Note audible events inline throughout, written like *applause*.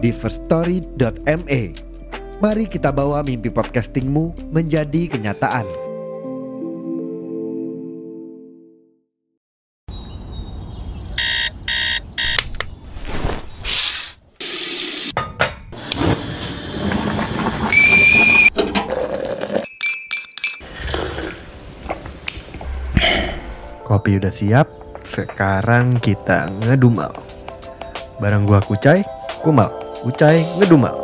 di firststory.me. Mari kita bawa mimpi podcastingmu menjadi kenyataan. Kopi udah siap, sekarang kita ngedumal. Barang gua kucai, kumal, kucai, ngedumal.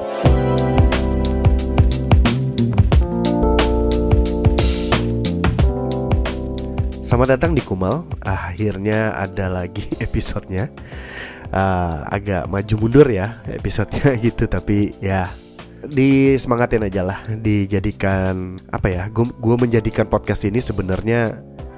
Selamat datang di Kumal. Akhirnya ada lagi *laughs* episodenya. Ah, agak maju mundur ya episodenya *laughs* gitu, tapi ya disemangatin aja lah. Dijadikan apa ya? Gue menjadikan podcast ini sebenarnya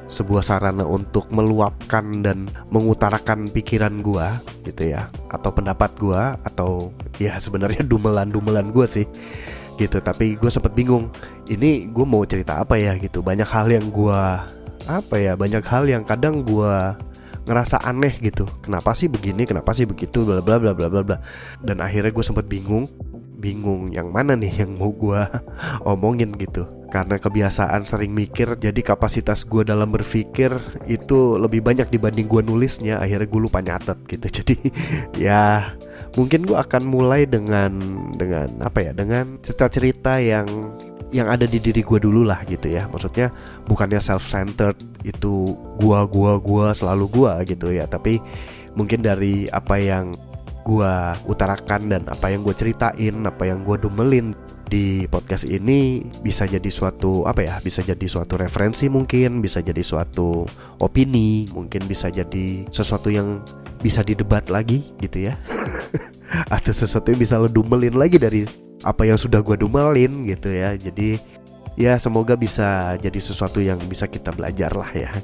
sebuah sarana untuk meluapkan dan mengutarakan pikiran gua gitu ya. Atau pendapat gua atau ya sebenarnya dumelan-dumelan gua sih gitu. Tapi gue sempet bingung ini gue mau cerita apa ya gitu. Banyak hal yang gua apa ya banyak hal yang kadang gua ngerasa aneh gitu. Kenapa sih begini kenapa sih begitu bla bla bla bla bla bla. Dan akhirnya gue sempet bingung bingung yang mana nih yang mau gua omongin gitu. Karena kebiasaan sering mikir jadi kapasitas gue dalam berpikir itu lebih banyak dibanding gue nulisnya. Akhirnya gue lupa nyatet gitu. *laughs* Jadi ya mungkin gue akan mulai dengan dengan apa ya dengan cerita-cerita yang yang ada di diri gue dulu lah gitu ya. Maksudnya bukannya self centered itu gua gua gua selalu gua gitu ya. Tapi mungkin dari apa yang gue utarakan dan apa yang gue ceritain apa yang gue dumelin di podcast ini bisa jadi suatu apa ya bisa jadi suatu referensi mungkin bisa jadi suatu opini mungkin bisa jadi sesuatu yang bisa didebat lagi gitu ya. *laughs* Atau sesuatu yang bisa lo dumelin lagi dari apa yang sudah gue dumelin gitu ya. Jadi ya semoga bisa jadi sesuatu yang bisa kita belajar lah ya.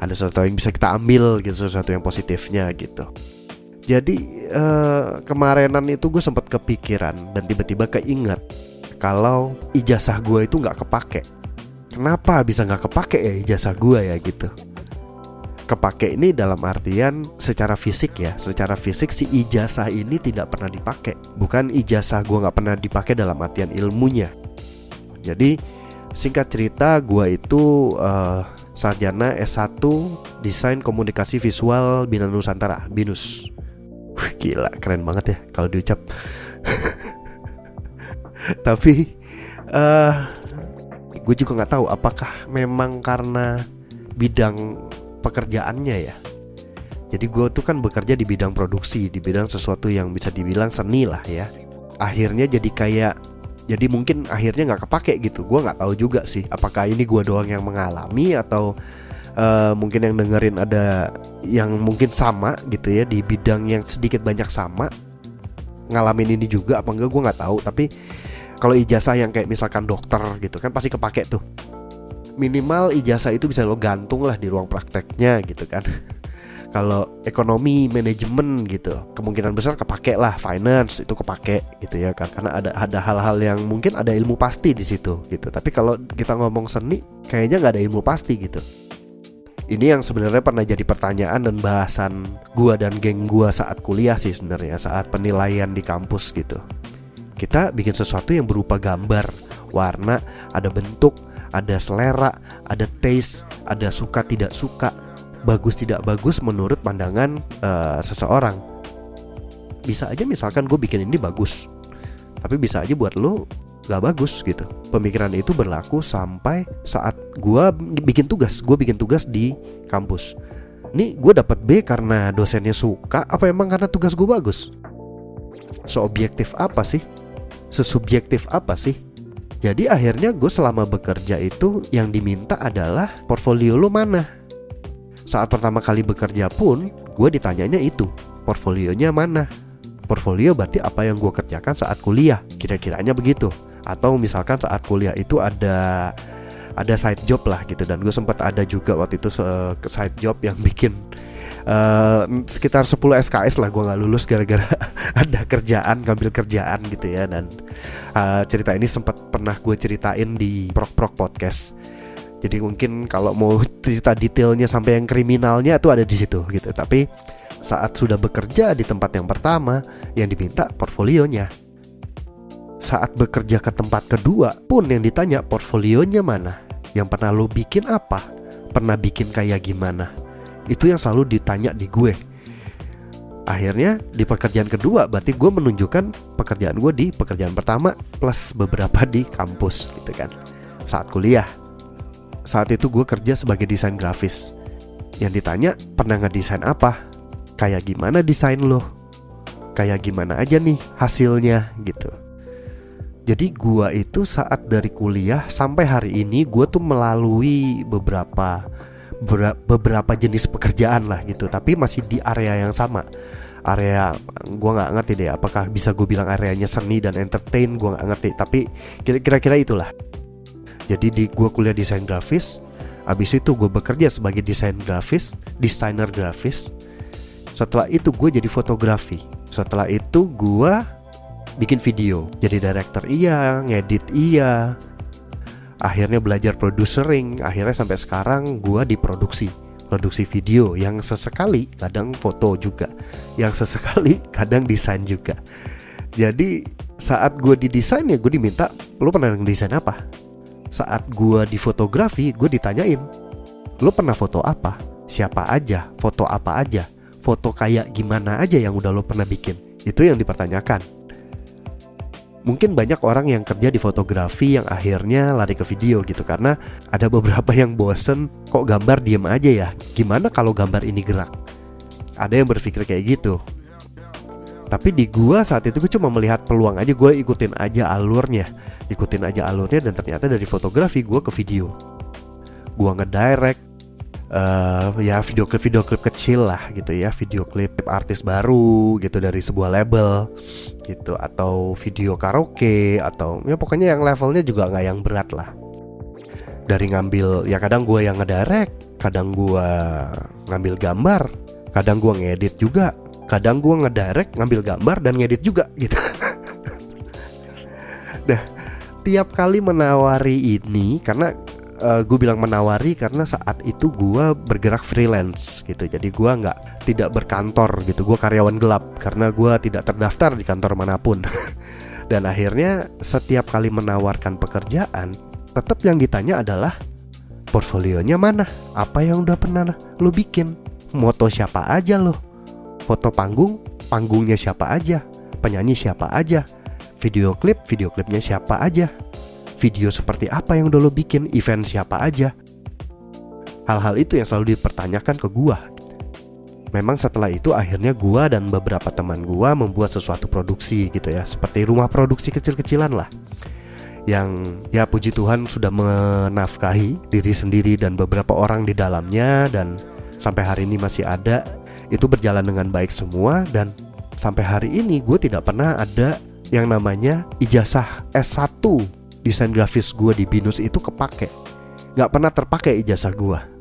Ada sesuatu yang bisa kita ambil gitu sesuatu yang positifnya gitu jadi uh, kemarinan itu gue sempat kepikiran dan tiba-tiba keinget kalau ijazah gue itu nggak kepake. Kenapa bisa nggak kepake ya ijazah gue ya gitu? Kepake ini dalam artian secara fisik ya, secara fisik si ijazah ini tidak pernah dipakai. Bukan ijazah gue nggak pernah dipakai dalam artian ilmunya. Jadi singkat cerita gue itu uh, sarjana S1 Desain Komunikasi Visual Bina Nusantara, BINUS. Gila, keren banget ya kalau diucap. *laughs* tapi uh, gue juga nggak tahu apakah memang karena bidang pekerjaannya ya. Jadi gue tuh kan bekerja di bidang produksi di bidang sesuatu yang bisa dibilang seni lah ya. Akhirnya jadi kayak jadi mungkin akhirnya nggak kepake gitu. Gue nggak tahu juga sih apakah ini gue doang yang mengalami atau uh, mungkin yang dengerin ada yang mungkin sama gitu ya di bidang yang sedikit banyak sama ngalamin ini juga apa enggak gue nggak tahu. Tapi kalau ijazah yang kayak misalkan dokter gitu kan pasti kepake tuh. Minimal ijazah itu bisa lo gantung lah di ruang prakteknya gitu kan. *laughs* Kalau ekonomi manajemen gitu kemungkinan besar kepake lah finance itu kepake gitu ya kan. Karena ada ada hal-hal yang mungkin ada ilmu pasti di situ gitu. Tapi kalau kita ngomong seni kayaknya nggak ada ilmu pasti gitu ini yang sebenarnya pernah jadi pertanyaan dan bahasan gua dan geng gua saat kuliah sih sebenarnya saat penilaian di kampus gitu. Kita bikin sesuatu yang berupa gambar, warna, ada bentuk, ada selera, ada taste, ada suka tidak suka, bagus tidak bagus menurut pandangan uh, seseorang. Bisa aja misalkan gue bikin ini bagus, tapi bisa aja buat lo gak bagus gitu. Pemikiran itu berlaku sampai saat gue bikin tugas. Gue bikin tugas di kampus. Nih gue dapat B karena dosennya suka apa emang karena tugas gue bagus? Seobjektif apa sih? Sesubjektif apa sih? Jadi akhirnya gue selama bekerja itu yang diminta adalah portfolio lo mana? Saat pertama kali bekerja pun gue ditanyanya itu portfolionya mana? Portfolio berarti apa yang gue kerjakan saat kuliah? Kira-kiranya begitu atau misalkan saat kuliah itu ada ada side job lah gitu. Dan gue sempat ada juga waktu itu ke side job yang bikin uh, sekitar 10 SKS lah gue nggak lulus gara-gara *laughs* ada kerjaan ngambil kerjaan gitu ya. Dan uh, cerita ini sempat pernah gue ceritain di prok prok podcast. Jadi mungkin kalau mau cerita detailnya sampai yang kriminalnya itu ada di situ gitu. Tapi saat sudah bekerja di tempat yang pertama yang diminta portfolionya saat bekerja ke tempat kedua pun yang ditanya portfolionya mana. Yang pernah lo bikin apa? Pernah bikin kayak gimana? Itu yang selalu ditanya di gue. Akhirnya di pekerjaan kedua berarti gue menunjukkan pekerjaan gue di pekerjaan pertama plus beberapa di kampus gitu kan. Saat kuliah. Saat itu gue kerja sebagai desain grafis. Yang ditanya pernah ngedesain apa? Kayak gimana desain lo? Kayak gimana aja nih hasilnya? Gitu jadi gua itu saat dari kuliah sampai hari ini gua tuh melalui beberapa beberapa jenis pekerjaan lah gitu, tapi masih di area yang sama. Area gua nggak ngerti deh apakah bisa gue bilang areanya seni dan entertain gua nggak ngerti, tapi kira-kira itulah. Jadi di gua kuliah desain grafis, abis itu gue bekerja sebagai desain grafis, desainer grafis. Setelah itu gue jadi fotografi. Setelah itu gue bikin video. Jadi director iya ngedit iya. Akhirnya belajar producering. Akhirnya sampai sekarang gue diproduksi produksi. Video yang sesekali kadang foto juga. Yang sesekali *laughs* kadang desain juga. Jadi saat gue didesain ya gue diminta lo pernah ngedesain apa? Saat gue di fotografi gue ditanyain lo pernah foto apa? Siapa aja? Foto apa aja? Foto kayak gimana aja yang udah lo pernah bikin? Itu yang dipertanyakan mungkin banyak orang yang kerja di fotografi yang akhirnya lari ke video gitu karena ada beberapa yang bosen kok gambar diem aja ya? Gimana kalau gambar ini gerak? Ada yang berpikir kayak gitu. Tapi di gua saat itu gue cuma melihat peluang aja gue ikutin aja alurnya. Ikutin aja alurnya dan ternyata dari fotografi gue ke video. Gua ngedirect uh, ya video klip video klip kecil lah gitu ya video klip artis baru gitu dari sebuah label gitu atau video karaoke atau ya pokoknya yang levelnya juga nggak yang berat lah. Dari ngambil ya kadang gue yang ngedirect kadang gue ngambil gambar kadang gue ngedit juga kadang gue ngedirect ngambil gambar dan ngedit juga gitu. *laughs* Nah tiap kali menawari ini karena uh, eh, gue bilang menawari karena saat itu gue bergerak freelance gitu. Jadi gue nggak tidak berkantor gitu. Gue karyawan gelap karena gue tidak terdaftar di kantor mana pun. *laughs* Dan akhirnya setiap kali menawarkan pekerjaan tetap yang ditanya adalah portfolionya mana? Apa yang udah pernah lo bikin? Moto siapa aja lo foto panggung? Panggungnya siapa aja? Penyanyi siapa aja? Video klip? Video klipnya siapa aja video seperti apa yang udah lo bikin, event siapa aja. Hal-hal itu yang selalu dipertanyakan ke gua. Memang setelah itu akhirnya gua dan beberapa teman gua membuat sesuatu produksi gitu ya, seperti rumah produksi kecil-kecilan lah. Yang ya puji Tuhan sudah menafkahi diri sendiri dan beberapa orang di dalamnya dan sampai hari ini masih ada. Itu berjalan dengan baik semua dan sampai hari ini gue tidak pernah ada yang namanya ijazah S1 desain grafis gue di Binus itu kepake. Gak pernah terpakai ijazah gue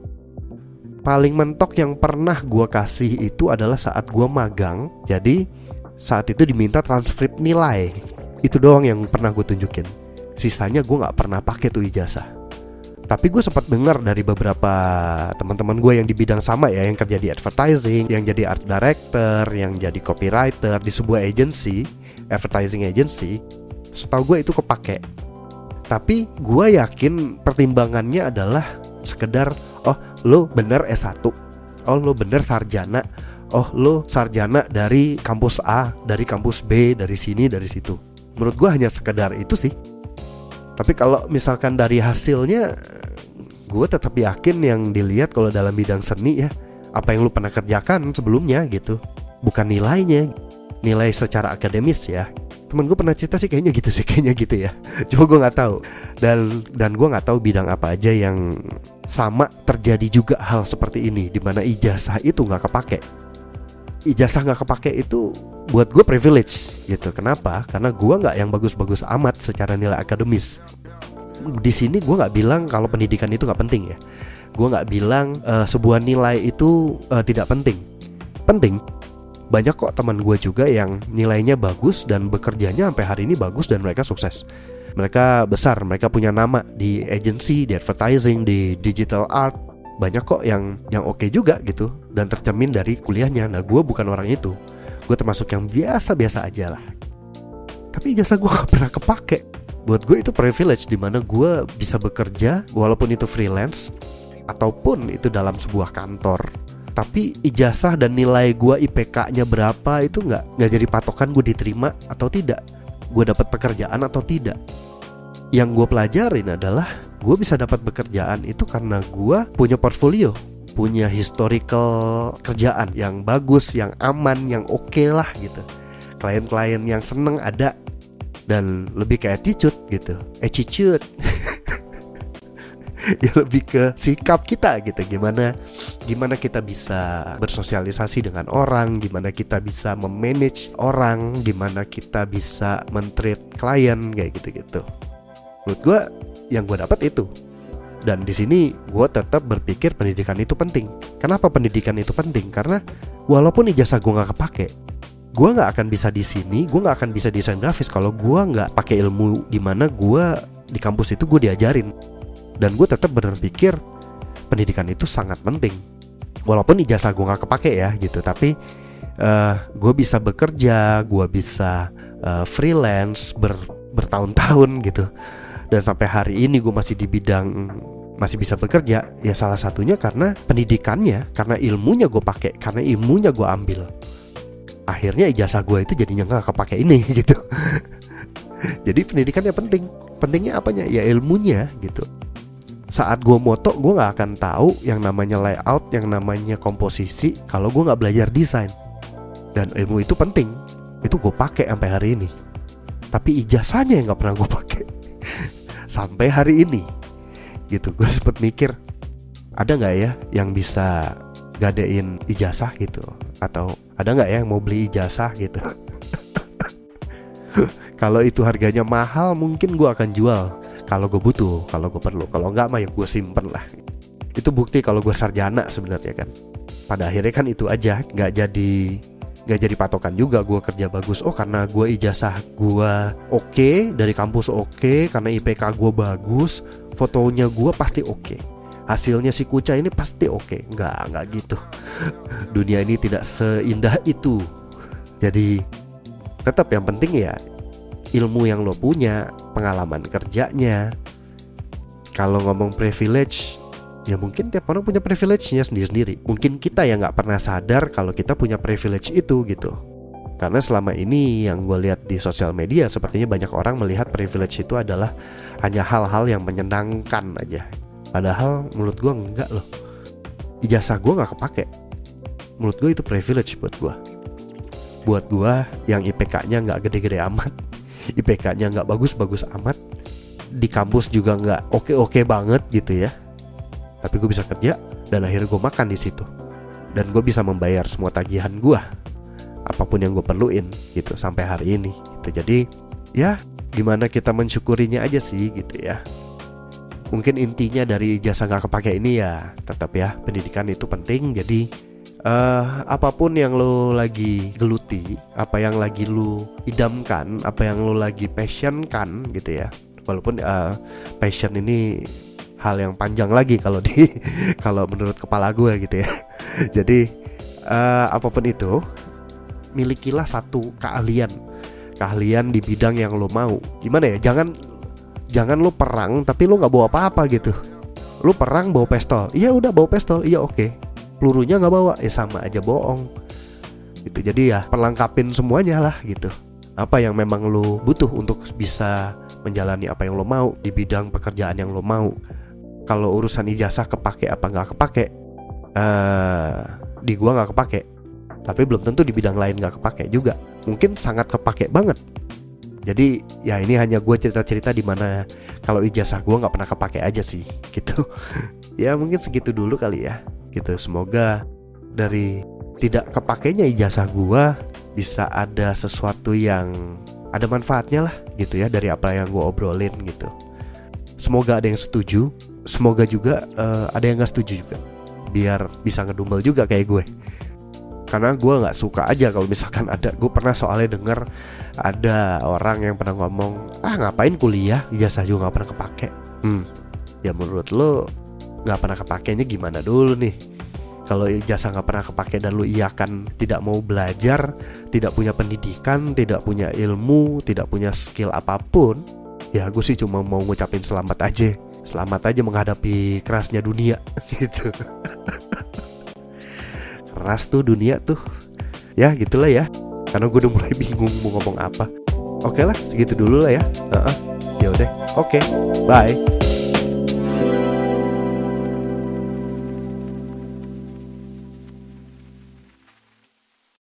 Paling mentok yang pernah gue kasih itu adalah saat gue magang Jadi saat itu diminta transkrip nilai. Itu doang yang pernah gue tunjukin. Sisanya gue gak pernah pakai tuh ijazah. Tapi gue sempat dengar dari beberapa teman-teman gue yang di bidang sama ya yang kerja di advertising, yang jadi art director, yang jadi copywriter di sebuah agency, advertising agency, setahu gue itu kepake tapi gue yakin pertimbangannya adalah sekedar oh lo bener S1 oh lo bener sarjana. Oh lo sarjana dari kampus A dari kampus B dari sini dari situ. Menurut gue hanya sekedar itu sih. Tapi kalau misalkan dari hasilnya gue tetap yakin yang dilihat kalau dalam bidang seni ya apa yang lo pernah kerjakan sebelumnya gitu. Bukan nilainya nilai secara akademis ya temen gue pernah cerita sih kayaknya gitu sih *laughs* kayaknya gitu ya. Cuma gue nggak tahu. Dan dan gue nggak tahu bidang apa aja yang sama terjadi juga hal seperti ini di mana ijazah itu nggak kepake. Ijazah nggak kepake itu buat gue privilege gitu. Kenapa? Karena gue nggak yang bagus-bagus amat secara nilai akademis. Di sini gue nggak bilang kalau pendidikan itu nggak penting ya. Gue nggak bilang uh, sebuah nilai itu uh, tidak penting. Penting banyak kok teman gue juga yang nilainya bagus dan bekerjanya sampai hari ini bagus dan mereka sukses. Mereka besar mereka punya nama di agency di advertising di digital art. Banyak kok yang yang oke okay juga gitu dan tercermin dari kuliahnya. Nah gue bukan orang itu. Gue termasuk yang biasa-biasa aja lah. Tapi jasa gue *laughs* gak pernah kepake. Buat gue itu privilege di mana gue bisa bekerja walaupun itu freelance ataupun itu dalam sebuah kantor tapi ijazah dan nilai gue IPK-nya berapa itu nggak nggak jadi patokan gue diterima atau tidak gue dapat pekerjaan atau tidak yang gue pelajarin adalah gue bisa dapat pekerjaan itu karena gue punya portfolio punya historical kerjaan yang bagus, yang aman, yang oke okay lah gitu. Klien-klien yang seneng ada dan lebih ke attitude gitu, attitude. *laughs* *laughs* ya lebih ke sikap kita gitu gimana gimana kita bisa bersosialisasi dengan orang gimana kita bisa memanage orang gimana kita bisa mentreat klien kayak gitu gitu menurut gue yang gue dapat itu dan di sini gue tetap berpikir pendidikan itu penting. Kenapa pendidikan itu penting? Karena walaupun ijazah gue nggak kepake, gue nggak akan bisa di sini, gue nggak akan bisa desain grafis kalau gue nggak pakai ilmu di mana gue di kampus itu gue diajarin. Dan gue tetap berpikir pendidikan itu sangat penting. Walaupun ijazah gue nggak kepake ya gitu, tapi uh, eh, gue bisa bekerja, gue bisa uh, freelance ber, bertahun-tahun gitu. Dan sampai hari ini gue masih di bidang masih bisa bekerja ya salah satunya karena pendidikannya karena ilmunya gue pakai karena ilmunya gue ambil. Akhirnya ijazah gue itu jadinya nggak kepake ini *laughs* gitu. Jadi pendidikannya penting. Pentingnya apanya? Ya ilmunya gitu saat gue moto gue nggak akan tahu yang namanya layout yang namanya komposisi kalau gue nggak belajar desain. Dan ilmu itu penting. Itu gue pakai sampai hari ini. Tapi ijazahnya yang nggak pernah gue pakai. *laughs* Sampai hari ini. Gitu gue sempet mikir ada nggak ya yang bisa gadein ijazah gitu? Atau ada nggak ya yang mau beli ijazah gitu? *laughs* Kalau itu harganya mahal mungkin gue akan jual kalau gue butuh kalau gue perlu. Kalau nggak mah ya gue simpen lah. Itu bukti kalau gue sarjana sebenarnya kan. Pada akhirnya kan itu aja. Nggak jadi nggak jadi patokan juga gue kerja bagus. Oh karena gue ijazah gue oke okay, dari kampus oke okay, karena IPK gue bagus fotonya gue pasti oke. Okay. hasilnya si kuca ini pasti oke. Okay. nggak nggak gitu. *laughs* Dunia ini tidak seindah itu. Jadi tetap yang penting ya ilmu yang lo punya pengalaman kerjanya kalau ngomong privilege ya mungkin tiap orang punya privilege-nya sendiri-sendiri. Mungkin kita yang nggak pernah sadar kalau kita punya privilege itu gitu. Karena selama ini yang gue lihat di sosial media sepertinya banyak orang melihat privilege itu adalah hanya hal-hal yang menyenangkan aja. Padahal menurut gue enggak loh. Ijazah gue nggak kepake. Menurut gue itu privilege buat gue. Buat gue yang IPK-nya nggak gede-gede amat, IPK-nya nggak bagus-bagus amat, di kampus juga nggak oke-oke banget gitu ya. Tapi gue bisa kerja dan akhirnya gue makan di situ. Dan gue bisa membayar semua tagihan gue apa pun yang gue perluin gitu sampai hari ini gitu. Jadi ya gimana kita mensyukurinya aja sih gitu ya. Mungkin intinya dari jasa nggak kepake ini ya tetap ya pendidikan itu penting. Jadi uh, apa pun yang lo lagi geluti apa yang lagi lo idamkan apa yang lo lagi passionkan gitu ya walaupun uh, passion ini hal yang panjang lagi kalau di *laughs* kalau menurut kepala gue gitu ya. *laughs* Jadi uh, apa pun itu milikilah satu keahlian keahlian di bidang yang lo mau. Gimana ya? Jangan jangan lo perang tapi lo nggak bawa apa-apa gitu. Lo perang bawa pistol, iya udah bawa pistol, iya oke. Okay. Pelurunya nggak bawa, ya sama aja bohong. Gitu. Jadi ya perlengkapin semuanya lah gitu. Apa yang memang lo butuh untuk bisa menjalani apa yang lo mau di bidang pekerjaan yang lo mau. Kalau urusan ijazah kepake apa nggak kepake uh, di gua nggak kepake. Tapi belum tentu di bidang lain nggak kepake juga. Mungkin sangat kepake banget. Jadi ya ini hanya gue cerita-cerita di mana kalau ijazah gue nggak pernah kepake aja sih gitu. *laughs* Ya mungkin segitu dulu kali ya gitu semoga dari tidak kepakainya ijazah gue bisa ada sesuatu yang ada manfaatnya lah gitu ya dari apa yang gue obrolin gitu. Semoga ada yang setuju, semoga juga uh, ada yang gak setuju juga, biar bisa ngedumel juga kayak gue. Karena gue nggak suka aja kalau misalkan ada, gue pernah soalnya denger ada orang yang pernah ngomong, ah ngapain kuliah, ijazah juga nggak pernah kepake. Hmm, ya menurut lo nggak pernah kepakainya gimana dulu nih? kalau ijazah nggak pernah kepake dan lu iakan tidak mau belajar, tidak punya pendidikan, tidak punya ilmu, tidak punya skill apa pun, ya gue sih cuma mau ngucapin selamat aja, selamat aja menghadapi kerasnya dunia *laughs* gitu. Keras tuh dunia tuh, ya gitulah ya. Karena gue udah mulai bingung mau ngomong apa. Oke lah, segitu dulu lah ya. Uh -uh. Ya udah, oke, bye.